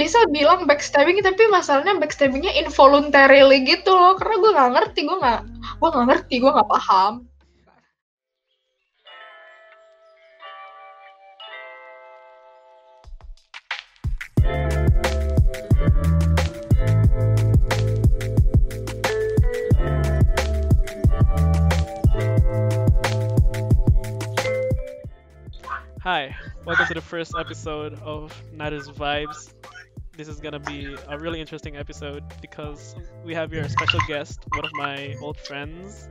bisa bilang backstabbing tapi masalahnya backstabbingnya involuntarily gitu loh karena gue nggak ngerti gue nggak gue nggak ngerti gue nggak paham Hi, welcome to the first episode of Nada's Vibes. This is gonna be a really interesting episode because we have here a special guest, one of my old friends,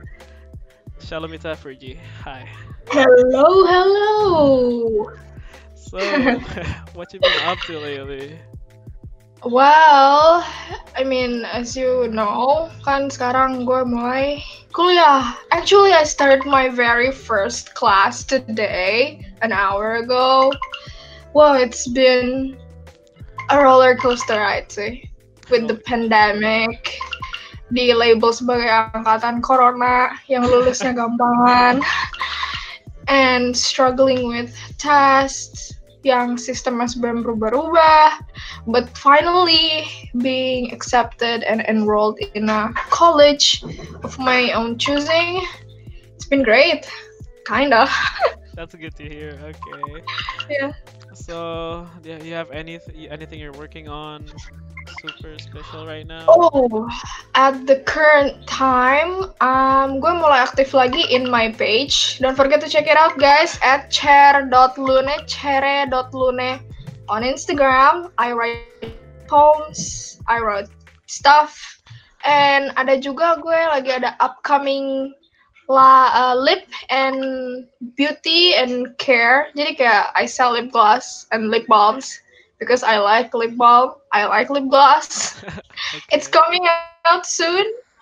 Shalomita Fergie. Hi. hello hello So, what you been up to lately? well I mean as you know kan sekarang gue mulai kuliah actually I started my very first class today an hour ago wow it's been a roller coaster ride sih with the pandemic di label sebagai angkatan corona yang lulusnya gampangan and struggling with tests yang sistemnya sebenarnya berubah-ubah but finally being accepted and enrolled in a college of my own choosing. It's been great kinda That's good to hear. Okay. yeah So, yeah, you have any anything you're working on super special right now? Oh, at the current time, um, gue mulai aktif lagi in my page. Don't forget to check it out, guys, at chair.lune, chere.lune on Instagram. I write poems, I write stuff, and ada juga gue lagi ada upcoming la uh, lip and beauty and care. Jadi kayak I sell lip gloss and lip balms because I like lip balm. I like lip gloss. It's Okay. coming out soon,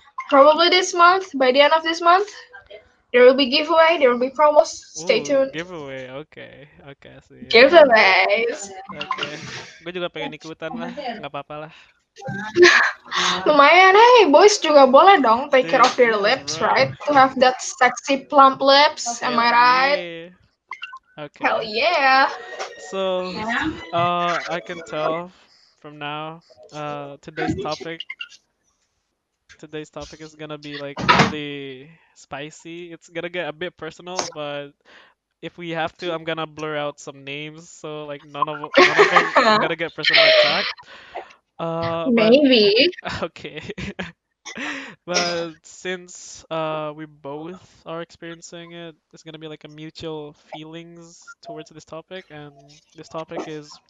probably this month. By the end of this month, there will be giveaway. There will be promos. Stay Ooh, tuned. Giveaway. Okay. Okay, sih. Giveaways. Oke. Gue juga pengen ikutan lah. Nggak apa-apa lah. Lumayan, hey boys juga boleh dong take care of their Yeah, lips, right. right? To have that sexy plump lips. Am I right? Okay. Hell yeah. So, uh, I can tell from now, uh, today's topic, today's topic is gonna be like really spicy. It's gonna get a bit personal, but if we have to, I'm gonna blur out some names, so like none of none of them are gonna get personal attack. Uh, but Maybe. okay. But since uh we both are experiencing it, it's gonna be like a mutual feelings towards this topic, and this topic is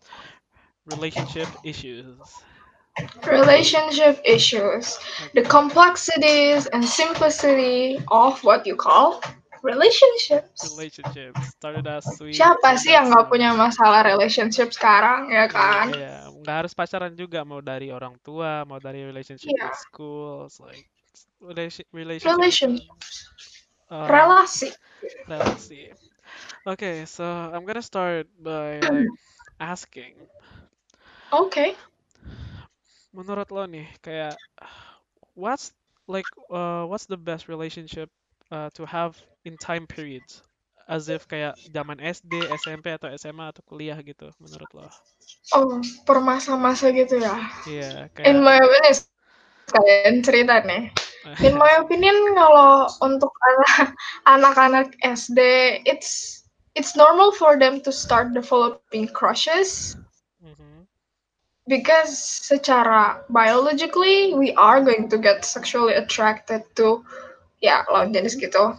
relationship issues. Relationship issues. The complexities and simplicity of what you call relationships. Relationships started as sweet. Siapa sih yang nggak punya masalah relationship sekarang ya Iya, kan? iya. nggak harus pacaran juga, mau dari orang tua, mau dari relationship Iya. in school, like relation relationship. Relationships, Um, relasi. see. Okay, so I'm gonna start by like asking. Oke. Menurut lo nih, kayak what's like uh, what's the best relationship uh, to have in time periods? As if kayak zaman SD, SMP atau SMA atau kuliah gitu menurut lo? Oh, per masa-masa gitu ya. Iya, In kayak my opinion, kalian cerita nih. In my opinion, kalau untuk anak- anak-anak SD, it's it's normal for them to start developing crushes Mhm. because secara biologically we are going to get sexually attracted to ya lawan jenis gitu.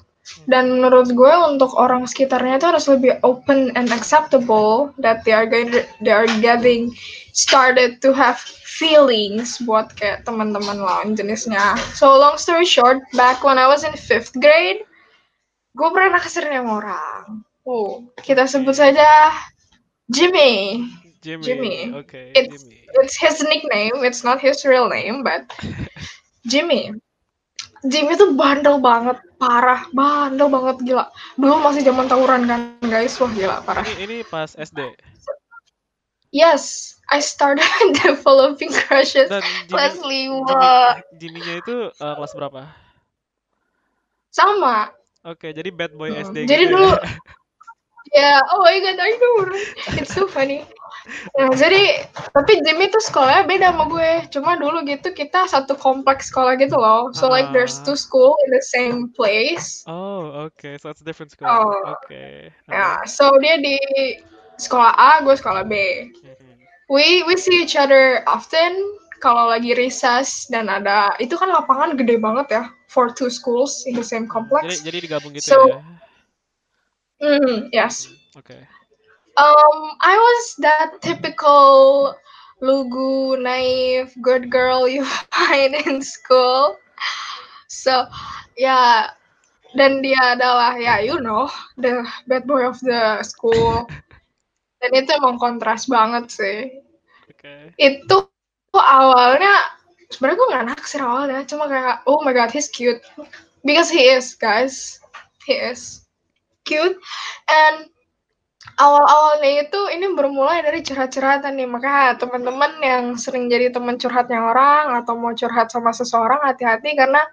Dan menurut gue untuk orang sekitarnya itu harus lebih open and acceptable that they are going they are getting started to have feelings buat kayak teman-teman lawan jenisnya. So long story short, back when I was in fifth grade, gue pernah naksir sama orang. Oh, kita sebut saja Jimmy. Jimmy, Jimmy. oke, It's Jimmy. it's his nickname. It's not his real name, but Jimmy. Jimmy tuh bandel banget, parah, bandel banget gila. Dulu masih zaman tawuran kan, guys. Wah gila, parah. Ini ini pas SD. Yes, I started developing crushes. Dan Jimmy, Leslie, Jimmy, what? Jimmy-nya itu uh, kelas berapa? Sama. Oke, jadi bad boy Hmm, SD jadi gitu dulu- ya. Yeah, oh my god, I know. It's so funny. Nah, jadi tapi Jimmy tuh sekolahnya beda sama gue. Cuma dulu gitu kita satu kompleks sekolah gitu loh. So like there's two Ah. school in the same place. Oh, okay. So it's a different school. Oh. Okay. Ya, so dia di sekolah A, gue sekolah B. Mhm. We we see each other often kalau lagi recess dan ada itu kan lapangan gede banget ya for two schools in the same Jadi complex. jadi digabung gitu So- ya. Mm, yes. Oke. Um, I was that typical lugu, naive, good girl you find in school. So, ya, dan dia adalah ya, you know, the bad boy of the school. Dan itu emang kontras banget sih. Oke. Itu awalnya sebenarnya gue nggak naksir awalnya, cuma kayak oh my god he's cute because he is guys, he is cute and awal-awalnya itu ini bermulai dari curhat-curhatan nih makanya teman-teman yang sering jadi teman curhatnya orang atau mau curhat sama seseorang hati-hati karena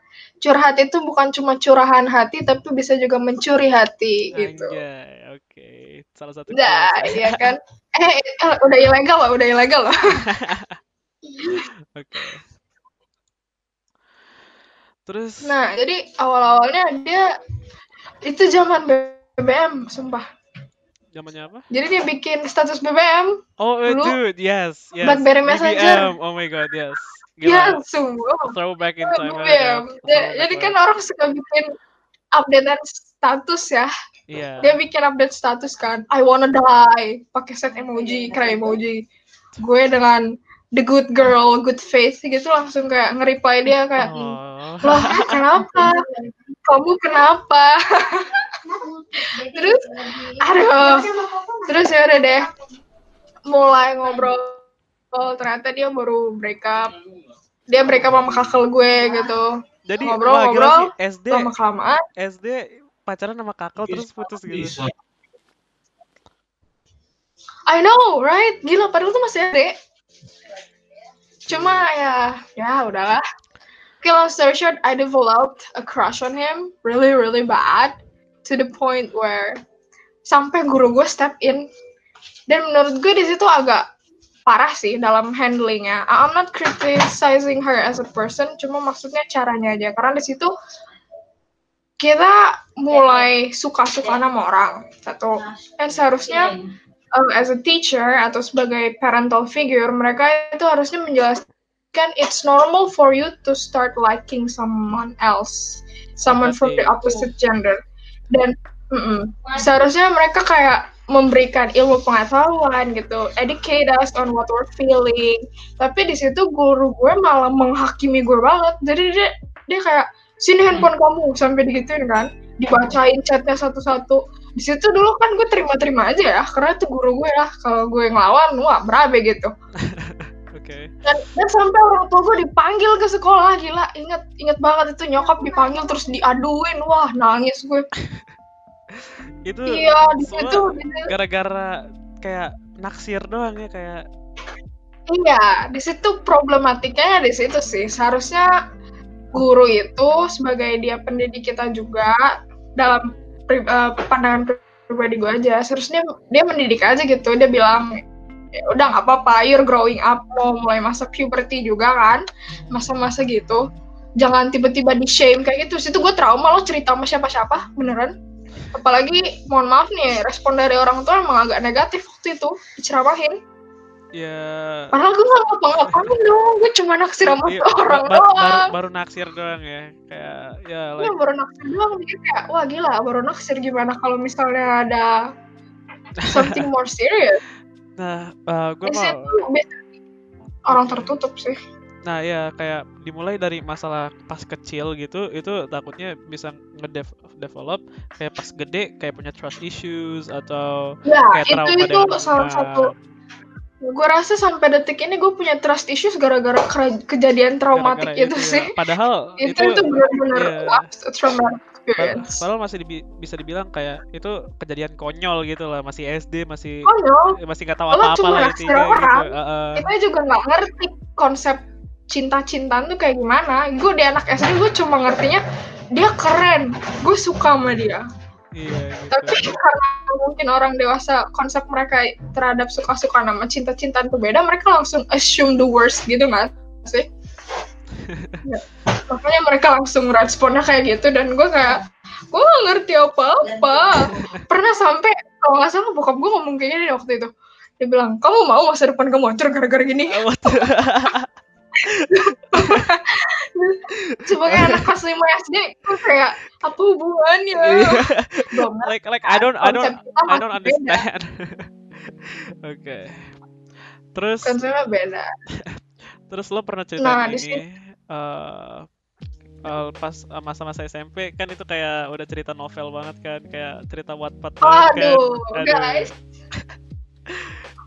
curhat itu bukan cuma curahan hati tapi bisa juga mencuri hati gitu. Anjay, oke. Salah satu Nah, ya. iya kan? Eh, eh, udah ilegal loh, udah ilegal loh. Oke. Terus Nah, jadi awal-awalnya dia itu zaman BBM, sumpah. Zamannya apa? Jadi dia bikin status BBM. Oh, eh, Dulu, dude, yes, yes. BlackBerry Messenger. BBM. Oh my god, yes. Ya, Gila. sungguh. Throwback in time BBM. ya. Ja- Throwback Jadi kan orang suka bikin updatean status ya. Iya. Dia bikin update status kan. I wanna die. Pakai set emoji, cry emoji. Gue dengan the good girl, good face gitu langsung kayak nge-reply dia kayak, Oh. Loh, kenapa? Kamu kenapa? Terus, aduh. Terus ya udah deh, mulai ngobrol. Oh, ternyata dia baru break up. Dia break up sama kakak gue gitu. Jadi Ngobrol, wah, gila ngobrol, sih SD Lama kelamaan. SD pacaran sama kakak terus putus gitu. I know, right? Gila, padahal tuh masih ada. Cuma ya, ya udahlah. Okay, long story short, I developed a crush on him, really, really bad, to the point where sampai guru gue step in. Dan menurut gue di situ agak parah sih dalam handlingnya. I'm not criticizing her as a person, cuma maksudnya caranya aja. Karena di situ kita mulai suka-suka sama orang satu. Dan seharusnya uh, as a teacher atau sebagai parental figure, mereka itu harusnya menjelaskan it's normal for you to start liking someone else, someone from the opposite gender. Dan mm-mm, seharusnya mereka kayak memberikan ilmu pengetahuan gitu, educate us on what we're feeling. Tapi di situ guru gue malah menghakimi gue banget. Jadi dia dia kayak sini handphone kamu sampai digituin kan, dibacain chatnya satu-satu. Di situ dulu kan gue terima-terima aja ya. Karena itu guru gue lah kalau gue ngelawan wah berabe gitu Oke. dan, dan sampai orang tua gue dipanggil ke sekolah gila. Inget inget banget itu nyokap dipanggil terus diaduin. Wah nangis gue Itu iya di situ gara-gara kayak naksir doang ya kayak iya di situ problematikanya di situ sih. Seharusnya guru itu sebagai dia pendidik kita juga dalam pri- eh, pandangan pribadi gue aja seharusnya dia mendidik aja gitu. Dia bilang "Ya udah nggak apa-apa. You're growing up. Mau mulai masa puberty juga kan? Masa-masa gitu. Jangan tiba-tiba di shame kayak gitu. Situ gue trauma lo cerita sama siapa-siapa beneran. Apalagi mohon maaf nih respon dari orang tua emang agak negatif waktu itu diceramahin. Ya. Padahal gue gak ngapa-ngapain dong. Gue cuma naksir sama tuh orang ba- ba- baru, doang. baru naksir doang ya. Kayak ya like baru naksir doang. Jadi kayak wah gila baru naksir gimana kalau misalnya ada something more serious nah gue di mau situ biasanya orang tertutup sih. Nah ya kayak dimulai dari masalah pas kecil gitu itu takutnya bisa ngedevelop kayak pas gede kayak punya trust issues atau ya kayak itu trauma itu dari salah satu. Gue rasa sampai detik ini gue punya trust issues gara-gara kejadian traumatik Gara-gara itu, ya. sih. Padahal itu itu itu benar-benar iya. traumatic pa- experience padahal masih dibi- bisa dibilang kayak itu kejadian konyol gitu lah masih SD masih oh no masih nggak tahu apa-apa lah naksir intinya gitu. orang. Heeh. kita juga nggak ngerti konsep cinta-cintaan tuh kayak gimana gue di anak SD gue cuma ngertinya dia keren gue suka sama dia Iya gitu. tapi karena mungkin orang dewasa konsep mereka terhadap suka-suka nama cinta-cintaan tuh beda mereka langsung assume the worst gitu nggak sih Ya. makanya mereka langsung responnya kayak gitu dan gue kayak gue gak ngerti apa-apa. Pernah sampai kalau nggak salah bokap gue ngomong kayak gini waktu itu. Dia bilang kamu mau masa depan kamu hancur gara-gara gini? Sebagai anak kelas 5 SD kayak apa hubungannya? Belum like like I don't I don't I don't understand. Oke. Terus konsepnya beda. Terus lo pernah cerita Nah, ini eh eh, pas eh, masa-masa SMP kan itu kayak udah cerita novel banget kan kayak cerita Wattpad banget kan. Aduh, Aduh. guys.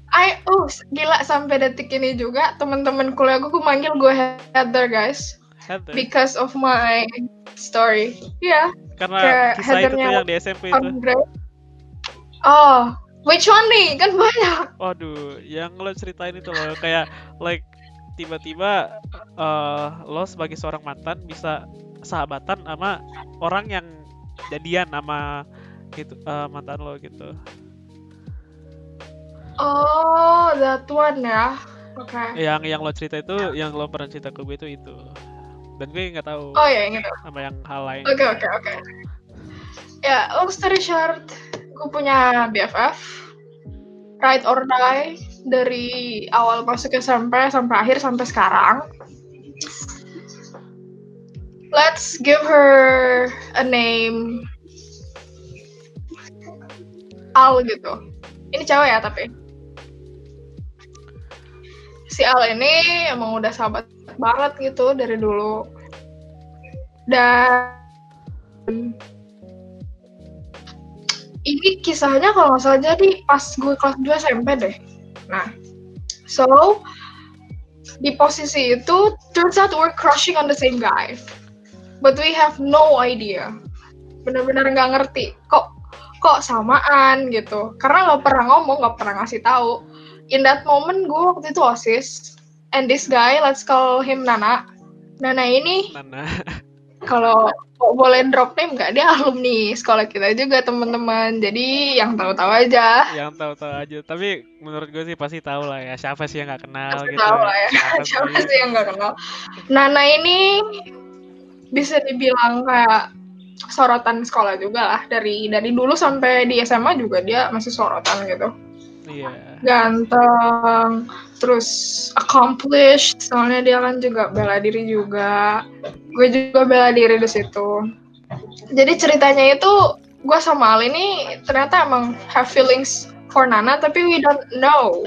I oh gila sampai detik ini juga teman-teman kuliah gue gue manggil gue Heather guys Heather. because of my story. Iya, Karena kayak kisah itu tuh Heathernya yang di SMP itu. Oh, which one nih? Kan banyak. Waduh, yang lo ceritain itu loh kayak like tiba-tiba eh lo sebagai seorang mantan bisa sahabatan sama orang yang jadian sama gitu eh, mantan lo gitu. Oh, that one ya. Oke. Yang yang lo cerita itu, yang lo pernah cerita ke gue itu itu. Dan gue nggak tahu Oh ya, ingat. sama yang hal lain. Oke, oke, oke. Ya, long story short, gue punya BFF, ride or die, dari awal masuk SMP sampai akhir sampai sekarang. Let's give her a name. Al gitu. Ini cewek ya tapi. Si Al ini emang udah sahabat banget gitu dari dulu. Dan ini kisahnya kalau nggak salah jadi pas gue kelas 2 SMP deh. Nah, so di posisi itu turns out we're crushing on the same guy, but we have no idea. Bener-bener nggak ngerti kok kok samaan gitu. Karena nggak pernah ngomong, nggak pernah ngasih tahu. In that moment gue waktu itu osis, and this guy let's call him Nana. Nana ini Nana. kalau kok boleh drop name nggak dia alumni sekolah kita juga teman-teman jadi yang tahu-tahu aja yang tahu-tahu aja. Tapi menurut gue sih pasti tahu lah ya. Siapa sih yang nggak kenal pasti gitu. tahu lah ya Siapa siapa sih? sih yang nggak kenal Nana ini bisa dibilang kayak sorotan sekolah juga lah dari dari dulu sampai di SMA juga dia masih sorotan gitu Iya. ganteng terus accomplished soalnya dia kan juga bela diri juga. Gue juga bela diri di situ. Jadi ceritanya itu gue sama Al ini ternyata emang have feelings for Nana tapi we don't know.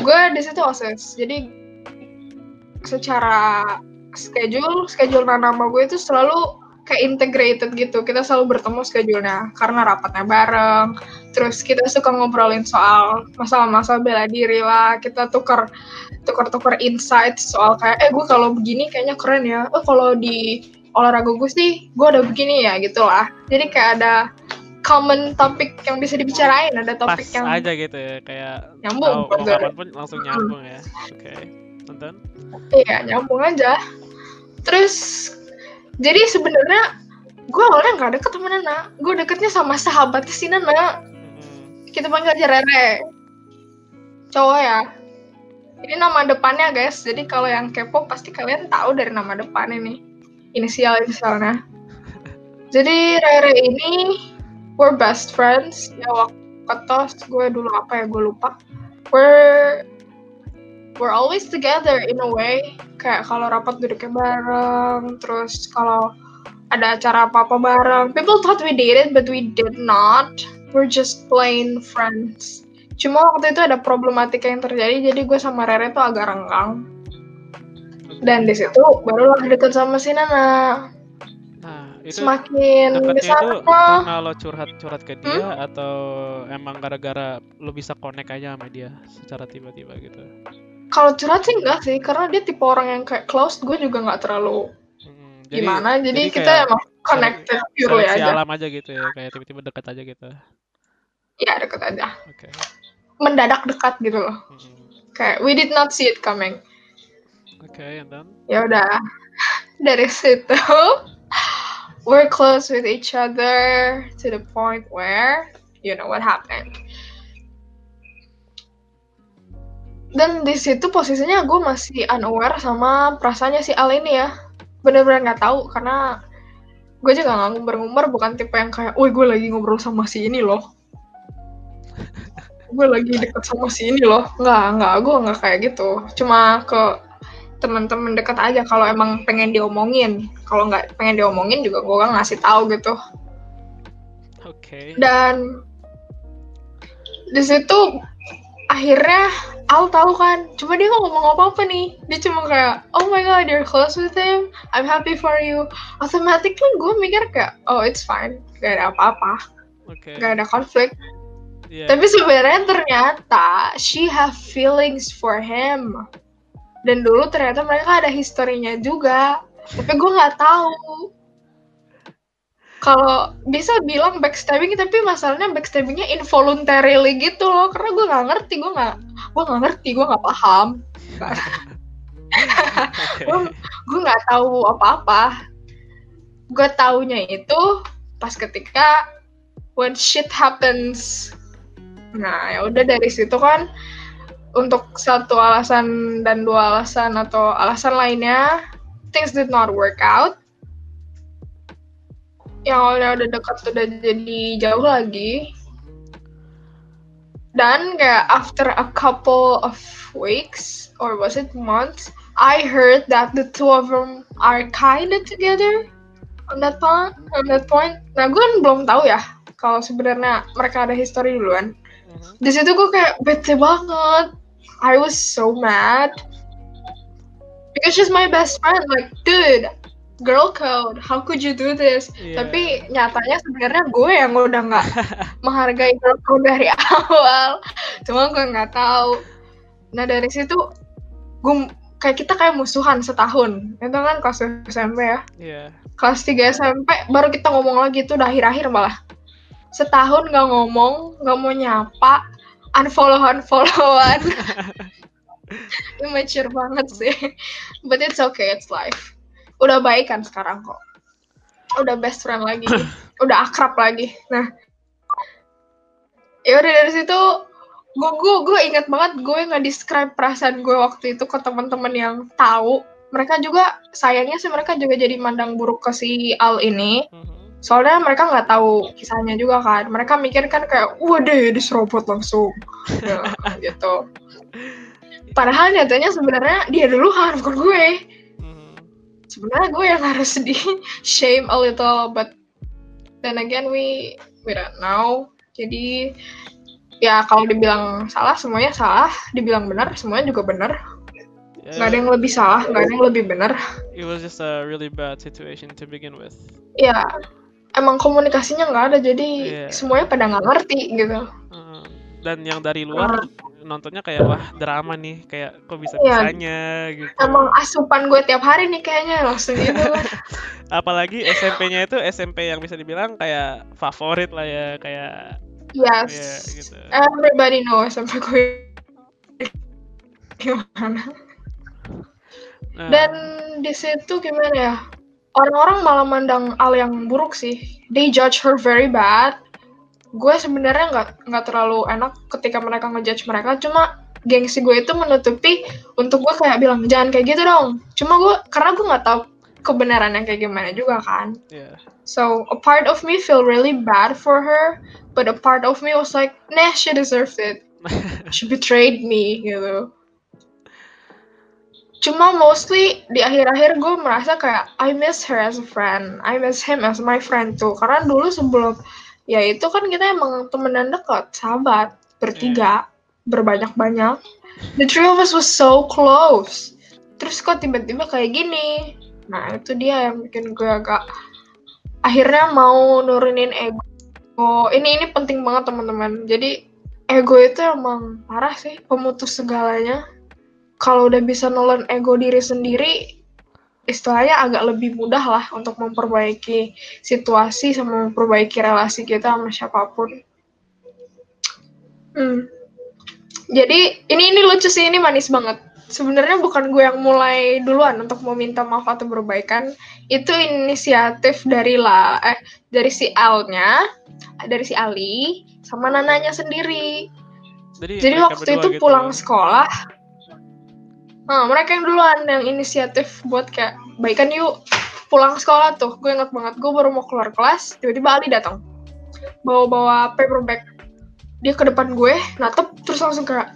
Gue di situ osis jadi secara schedule schedule Nana sama gue itu selalu kayak integrated gitu kita selalu bertemu schedule-nya karena rapatnya bareng terus kita suka ngobrolin soal masalah-masalah bela diri lah kita tukar tukar insight soal kayak eh gue kalau begini kayaknya keren ya oh kalau di olahraga gue sih gue ada begini ya gitu lah jadi kayak ada common topik yang bisa dibicarain ada Pas topik yang aja gitu ya. Kayak Nyambung, kapan pun langsung nyambung ya. Oke. Nonton? iya nyambung aja terus jadi sebenarnya gue awalnya nggak deket sama Nana. Gue deketnya sama sahabatnya si Nana. Mhm. kita panggil aja Rere. Cowok ya. Ini nama depannya guys. Jadi kalau yang kepo pasti kalian tahu dari nama depan ini. Inisial inisialnya. Jadi Rere ini we're best friends. Ya waktu ketos gue dulu apa ya gue lupa. We're we're always together in a way. Kayak kalau rapat duduknya bareng terus kalau ada acara apa-apa bareng. People thought we dated but we did not. We're just plain friends. Cuma waktu itu ada problematika yang terjadi jadi gue sama Rere tuh agak renggang. Dan di situ barulah deket sama si Nana. Nah, itu semakin deketnya itu karena lo curhat-curhat ke dia atau emang gara-gara lo bisa connect aja sama dia secara tiba-tiba gitu. Kalau curhat sih enggak sih karena dia tipe orang yang kayak close gue juga nggak terlalu Hmm, gimana. Jadi, kita kayak emang connected purely aja. alam aja gitu ya, kayak tiba-tiba dekat aja gitu. ya deket aja. Oke. mendadak dekat gitu loh. Hmm. kayak we did not see it coming. Oke, and then? Ya udah. Dari situ we're close with each other to the point where you know what happened dan di situ posisinya gue masih unaware sama perasaannya si Al ini ya bener-bener nggak tahu karena gue juga nggak ngumbar-ngumbar bukan tipe yang kayak, woi gue lagi ngobrol sama si ini loh, gue lagi deket sama si ini loh, nggak nggak gue nggak kayak gitu, cuma ke teman-teman dekat aja kalau emang pengen diomongin, kalau nggak pengen diomongin juga gue gak ngasih tahu gitu. Oke. Okay. Dan di situ akhirnya Al tahu kan, cuma dia nggak ngomong apa-apa nih. Dia cuma kayak, oh my god, you're close with him, I'm happy for you. Automatically gue mikir kayak, oh it's fine, gak ada apa-apa, okay. gak ada konflik. Yeah. Tapi sebenarnya ternyata she have feelings for him. Dan dulu ternyata mereka ada historinya juga, tapi gue nggak tahu kalau bisa bilang backstabbing tapi masalahnya backstabbingnya involuntarily gitu loh. Karena gue nggak ngerti gue nggak gue nggak ngerti gue nggak paham. Gue nggak tahu apa-apa. Gue taunya itu pas ketika when shit happens. Nah ya udah dari situ kan untuk satu alasan dan dua alasan atau alasan lainnya things did not work out yang awalnya udah dekat udah jadi jauh lagi. Dan kayak after a couple of weeks or was it months I heard that the two of them are kinda together. On that point on that point. Nah gue kan belum tahu ya kalau sebenarnya mereka ada history duluan. Mm-hmm. di situ gue kayak bete banget. I was so mad. Because she's my best friend like dude girl code how could you do this? Yeah. tapi nyatanya sebenarnya gue yang udah nggak menghargai girl code dari awal. Cuma gue nggak tahu. Nah dari situ gue kayak kita kayak musuhan setahun. Itu kan kelas SMP ya. Yeah. kelas 3 SMP baru kita ngomong lagi tuh udah akhir-akhir malah. Setahun nggak ngomong nggak mau nyapa unfollow unfollowan. Immature banget sih. But it's okay it's life udah baik kan sekarang kok. Udah best friend lagi. Udah akrab lagi. Nah. Ya udah dari situ gue gue gue inget banget gue nggak describe perasaan gue waktu itu ke teman-teman yang tahu. Mereka juga sayangnya sih mereka juga jadi mandang buruk ke si Al ini. Mm-hmm. soalnya mereka nggak tahu kisahnya juga kan. Mereka mikir kan kayak waduh diserobot langsung. Ya, gitu. Padahal nyatanya sebenarnya dia dulu harus ke gue sebenarnya gue yang harus di shame a little but then again we we don't know. Jadi ya kalau dibilang salah semuanya salah. Dibilang benar semuanya juga benar. Yeah. nggak ada yang lebih salah nggak ada yang lebih benar. It was just a really bad situation to begin with. Ya emang komunikasinya nggak ada jadi yeah. semuanya pada nggak ngerti gitu. Dan yang dari luar uh nontonnya kayak wah drama nih kayak kok bisa bisanya ya, gitu. Emang asupan gue tiap hari nih kayaknya langsung gitu apalagi SMP-nya itu SMP yang bisa dibilang kayak favorit lah ya kayak yes. ya, gitu. everybody know SMP gue. Gimana? Nah. dan di situ gimana ya? Orang-orang malah mandang Al yang buruk sih. They judge her very bad gue sebenarnya nggak nggak terlalu enak ketika mereka ngejudge mereka. Cuma gengsi gue itu menutupi untuk gue kayak bilang jangan kayak gitu dong. Cuma gue karena gue nggak tahu kebenarannya kayak gimana juga kan. Yeah. so a part of me feel really bad for her but a part of me was like nah she deserved it. She betrayed me gitu. Cuma mostly di akhir-akhir gue merasa kayak I miss her as a friend. I miss him as my friend too. Karena dulu sebelum ya itu kan kita emang temenan dekat sahabat bertiga yeah. berbanyak-banyak. The three of us was so close. Terus kok tiba-tiba kayak gini. Nah itu dia yang bikin gue agak akhirnya mau nurunin ego. Ini ini penting banget teman-teman. Jadi ego itu emang parah sih pemutus segalanya. Kalau udah bisa nolong ego diri sendiri istilahnya agak lebih mudah lah untuk memperbaiki situasi sama memperbaiki relasi kita sama siapa pun. Hmm. Jadi ini ini lucu sih ini manis banget. sebenarnya bukan gue yang mulai duluan untuk meminta maaf atau berbaikan itu inisiatif dari lah eh dari si Al-nya dari si Ali sama Nananya sendiri Jadi, jadi waktu itu gitu. pulang sekolah nah, mereka yang duluan yang inisiatif buat kayak baikan yuk pulang sekolah tuh. Gue inget banget gue baru mau keluar kelas tiba-tiba Ali datang. Bawa-bawa paper bag dia ke depan gue natep terus langsung kayak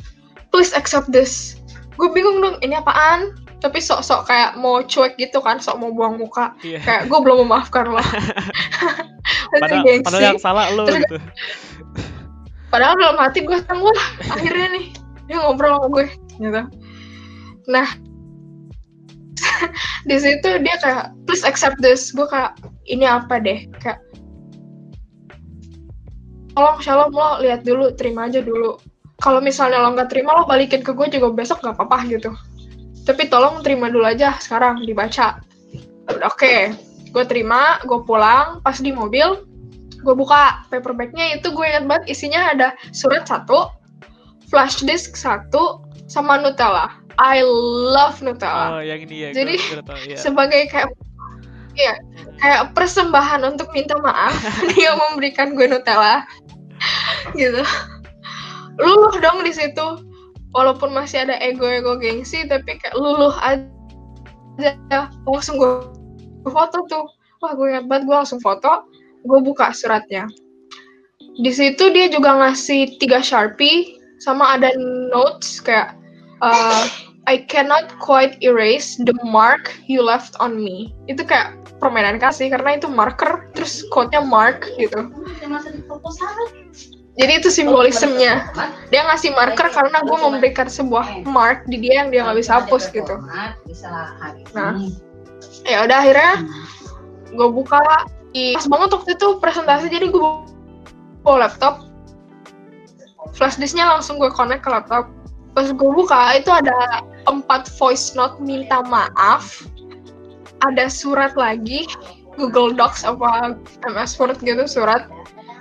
please accept this. Gue bingung dong ini apaan? Tapi sok-sok kayak mau cuek gitu kan sok mau buang muka. Iya. kayak gue belum memaafkan lo Padahal, padahal yang salah lo Terus- gitu. padahal dalam hati gue wah akhirnya nih. Dia ngobrol sama gue gitu nah di situ dia kayak please accept this. Gue kayak ini apa deh? Kayak tolong shalom lo lihat dulu terima aja dulu. Kalau misalnya lo nggak terima lo balikin ke gue juga besok nggak apa-apa gitu. Tapi tolong terima dulu aja sekarang dibaca. Oke gue terima gue pulang pas di mobil gue buka paperbacknya itu gue ingat banget isinya ada surat satu flash disk satu sama Nutella I love Nutella. Oh, yang ini ya. Jadi, gue, gue tahu, iya. sebagai kayak iya kayak persembahan untuk minta maaf dia memberikan gue Nutella. Gitu. Luluh dong di situ. Walaupun masih ada ego-ego gengsi tapi kayak luluh aja. Langsung gue foto tuh. Wah gue banget gue langsung foto. Gue buka suratnya. Di situ dia juga ngasih tiga sharpie sama ada notes kayak uh, I cannot quite erase the mark you left on me. Itu kayak permainan kasih karena itu marker terus quote-nya mark gitu. Jadi itu simbolismenya. Dia ngasih marker karena gue memberikan sebuah mark di dia yang dia nggak bisa hapus gitu. Nah. ya udah akhirnya gue buka di pas banget waktu itu presentasi jadi gue bawa laptop. Flash disknya langsung gue connect ke laptop pas gue buka itu ada empat voice note minta maaf. Ada surat lagi Google Docs apa MS Word gitu surat.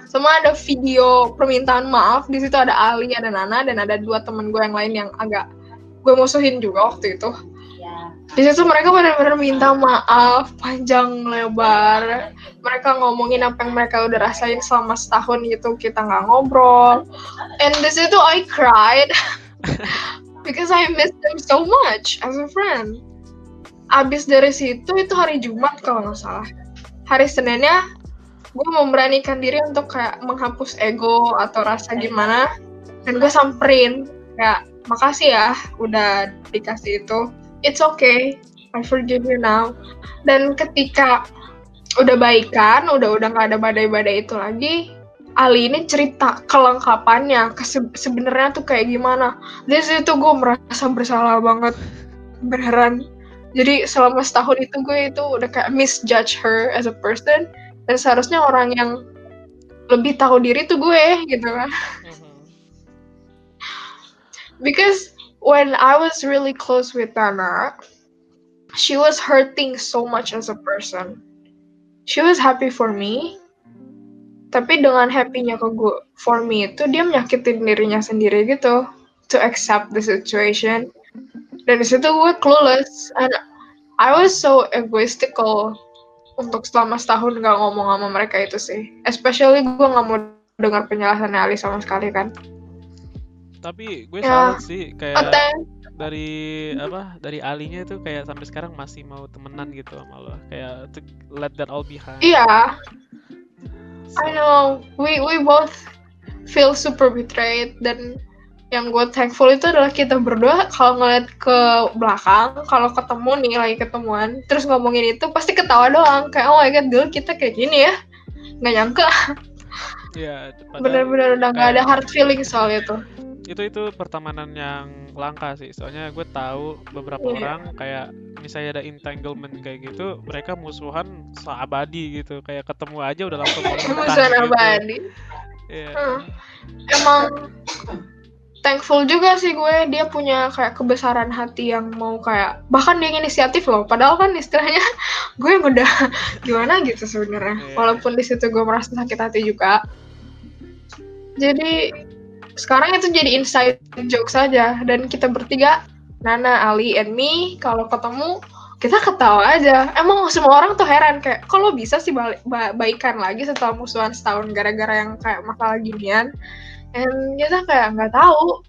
Sama ada video permintaan maaf di situ ada Ali ada Nana dan ada dua temen gue yang lain yang agak gue musuhin juga waktu itu. Di situ mereka benar-benar minta maaf panjang lebar. Mereka ngomongin apa yang mereka udah rasain selama setahun gitu kita nggak ngobrol. And di situ I cried because I miss them so much as a friend. Abis dari situ itu hari Jumat kalau nggak salah. Hari Seninnya gue memberanikan diri untuk kayak menghapus ego atau rasa gimana. Dan gue samperin kayak makasih ya udah dikasih itu. It's okay. I forgive you now. Dan ketika udah baikan udah udah nggak ada badai-badai itu lagi Ali ini cerita kelengkapannya ke sebenarnya tuh kayak gimana di situ gue merasa bersalah banget beneran jadi selama setahun itu gue itu udah kayak misjudge her as a person dan seharusnya orang yang lebih tahu diri tuh gue gitu kan Mhm. because when I was really close with Nana, she was hurting so much as a person. She was happy for me, tapi dengan happy-nya ke gue, for me itu dia menyakitin dirinya sendiri gitu, to accept the situation. Dan di situ gue clueless, and I was so egoistical untuk selama setahun gak ngomong sama mereka itu sih. Especially gue gak mau dengar penjelasannya Ali sama sekali kan. Tapi gue Ya. salut sih kayak thank- dari apa dari alinya itu kayak sampai sekarang masih mau temenan gitu sama lo kayak to let that all behind. Iya, I know. We we both feel super betrayed dan yang gue thankful itu adalah kita berdua kalau ngeliat ke belakang, kalau ketemu nih lagi ketemuan, terus ngomongin itu pasti ketawa doang. Kayak oh my god, dulu kita kayak gini ya. Nggak nyangka, Iya, bener-bener udah nggak ada hard feeling soal itu. Itu itu pertemanan yang langka sih soalnya gue tahu beberapa Iya. orang kayak misalnya ada entanglement kayak gitu mereka musuhan seabadi gitu kayak ketemu aja udah langsung Musuhan gitu. abadi. Iya. Hmm. Emang thankful juga sih gue dia punya kayak kebesaran hati yang mau kayak bahkan dia inisiatif loh padahal kan istilahnya gue yang udah gimana gitu sebenarnya Iya. walaupun di situ gue merasa sakit hati juga jadi sekarang itu jadi inside joke saja dan kita bertiga Nana, Ali, and me kalau ketemu kita ketawa aja. Emang semua orang tuh heran kayak kalau bisa sih balik ba baikan lagi setelah musuhan setahun gara-gara yang kayak masalah ginian. And kita kayak nggak tahu.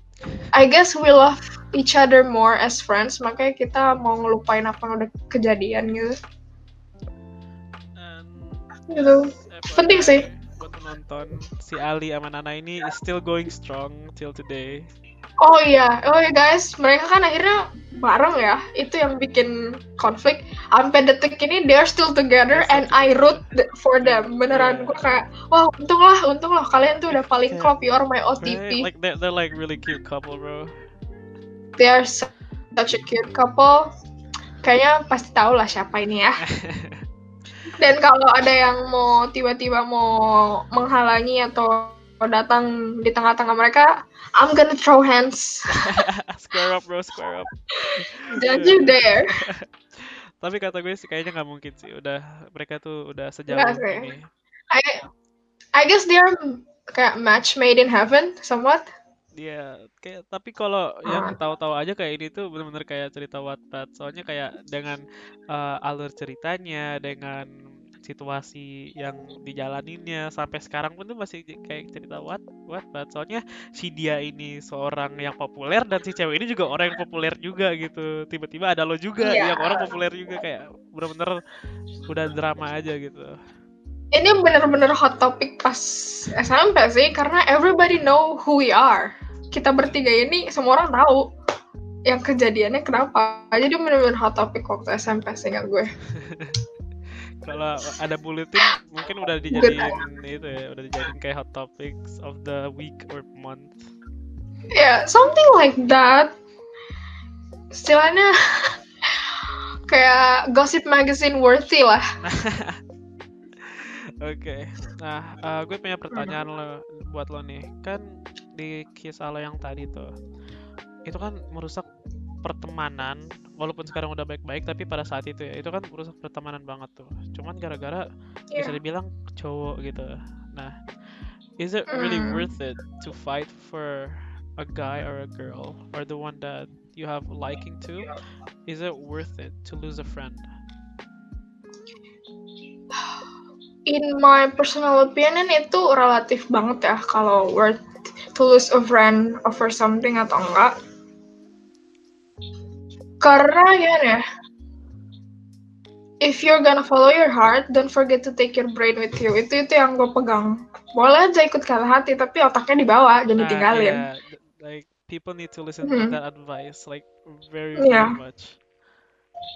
I guess we love each other more as friends, makanya kita mau ngelupain apa yang udah kejadian gitu. And Gitu. Penting sih. Buat penonton si Ali sama Nana ini is still going strong till today. Oh iya, oh iya guys, mereka kan akhirnya bareng ya. Itu yang bikin konflik. Sampai detik ini they're still together and I root for them. Beneran Yeah. gue kayak, wah untunglah, untunglah kalian tuh udah paling klop, you are my Right? OTP. Like they're, they're like really cute couple, bro. They are su- such a cute couple. Kayaknya pasti tahu lah siapa ini ya. Dan kalau ada yang mau tiba-tiba mau menghalangi atau datang di tengah-tengah mereka, I'm gonna throw hands. square up, bro, square up. Don't you dare. Tapi kata gue sih kayaknya nggak mungkin sih. Udah mereka tuh udah sejauh ini. I I guess they're kayak match made in heaven somewhat. Dia kayak tapi kalau yang tahu-tahu aja kayak ini tuh bener-bener kayak cerita Wattpad. Soalnya kayak dengan uh, alur ceritanya, dengan situasi yang dijalaninnya sampai sekarang pun tuh masih kayak cerita Watt Wattpad. Soalnya si dia ini seorang yang populer dan si cewek ini juga orang yang populer juga gitu. Tiba-tiba ada lo juga Iya. yang orang populer juga kayak bener-bener udah drama aja gitu. Ini bener-bener hot topic pas SMP sih karena everybody know who we are. Kita bertiga ini semua orang tahu yang kejadiannya kenapa. Jadi bener-bener hot topic waktu SMP sih nggak gue. Kalau ada bulletin mungkin udah dijadiin itu ya, udah dijadiin kayak hot topics of the week or month. Ya, something like that. Istilahnya kayak gossip magazine worthy lah. Oke, nah eh, gue punya pertanyaan lo buat lo nih. Kan di kisah lo yang tadi tuh, itu kan merusak pertemanan. Walaupun sekarang udah baik-baik, tapi pada saat itu ya, itu kan merusak pertemanan banget tuh. Cuman gara-gara bisa Iya. dibilang cowok gitu. Nah, is it really Mm. worth it to fight for a guy or a girl or the one that you have liking to? Is it worth it to lose a friend? In my personal opinion itu relatif banget ya kalau worth to lose a friend over something atau enggak. Karena ya ya, if you're gonna follow your heart, don't forget to take your brain with you. Itu itu yang gue pegang. Boleh aja ikut kata hati, tapi otaknya dibawa, jangan Nah, ditinggalin. yeah, like people need to listen to Mhm. that advice like very Yeah. very much.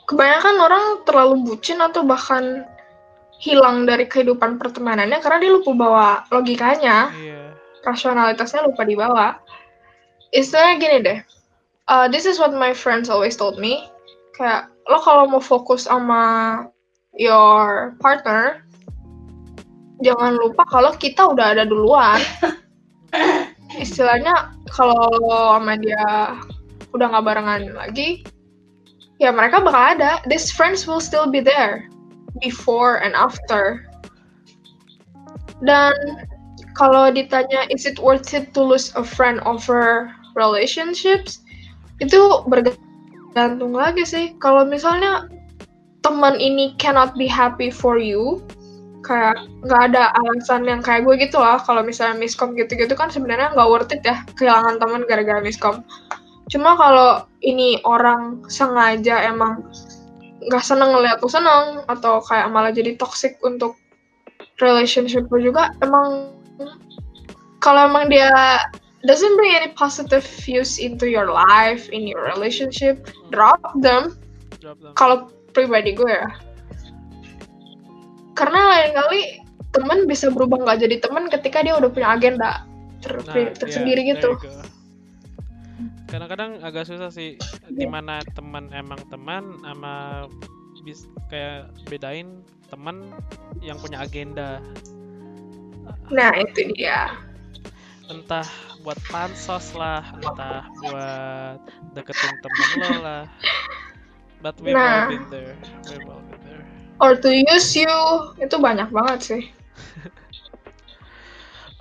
Kebanyakan orang terlalu bucin atau bahkan hilang dari kehidupan pertemanannya karena dia lupa bawa logikanya. Iya. Rasionalitasnya lupa dibawa. Istilahnya gini deh, uh, this is what my friends always told me. Kayak lo kalau mau fokus sama your partner, jangan lupa kalau kita udah ada duluan. Istilahnya kalau sama dia udah nggak barengan lagi, ya mereka bakal ada. These friends will still be there before and after. Dan kalau ditanya is it worth it to lose a friend over relationships? Itu bergantung lagi sih. Kalau misalnya teman ini cannot be happy for you kayak nggak ada alasan yang kayak gue gitu lah. Kalau misalnya miskom gitu-gitu kan sebenarnya nggak worth it ya kehilangan teman gara-gara miskom. Cuma kalau ini orang sengaja emang nggak seneng ngeliat lu seneng atau kayak malah jadi toxic untuk relationship juga emang kalau emang dia doesn't bring any positive views into your life in your relationship drop them. Drop them. kalau pribadi gue ya. Karena lain kali temen bisa berubah nggak jadi temen ketika dia udah punya agenda ter- Nah, tersendiri yeah, gitu. Kadang-kadang agak susah sih di mana teman emang teman sama bis kayak bedain teman yang punya agenda. Nah itu dia entah buat pansos lah entah buat deketin temen lo lah but we've nah. all been there we've all been there or to use you itu banyak banget sih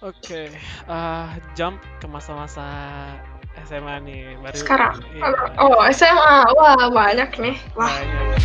Oke, okay. uh, jump ke masa-masa SMA nih baru sekarang iya. oh SMA wah banyak nih wah banyak.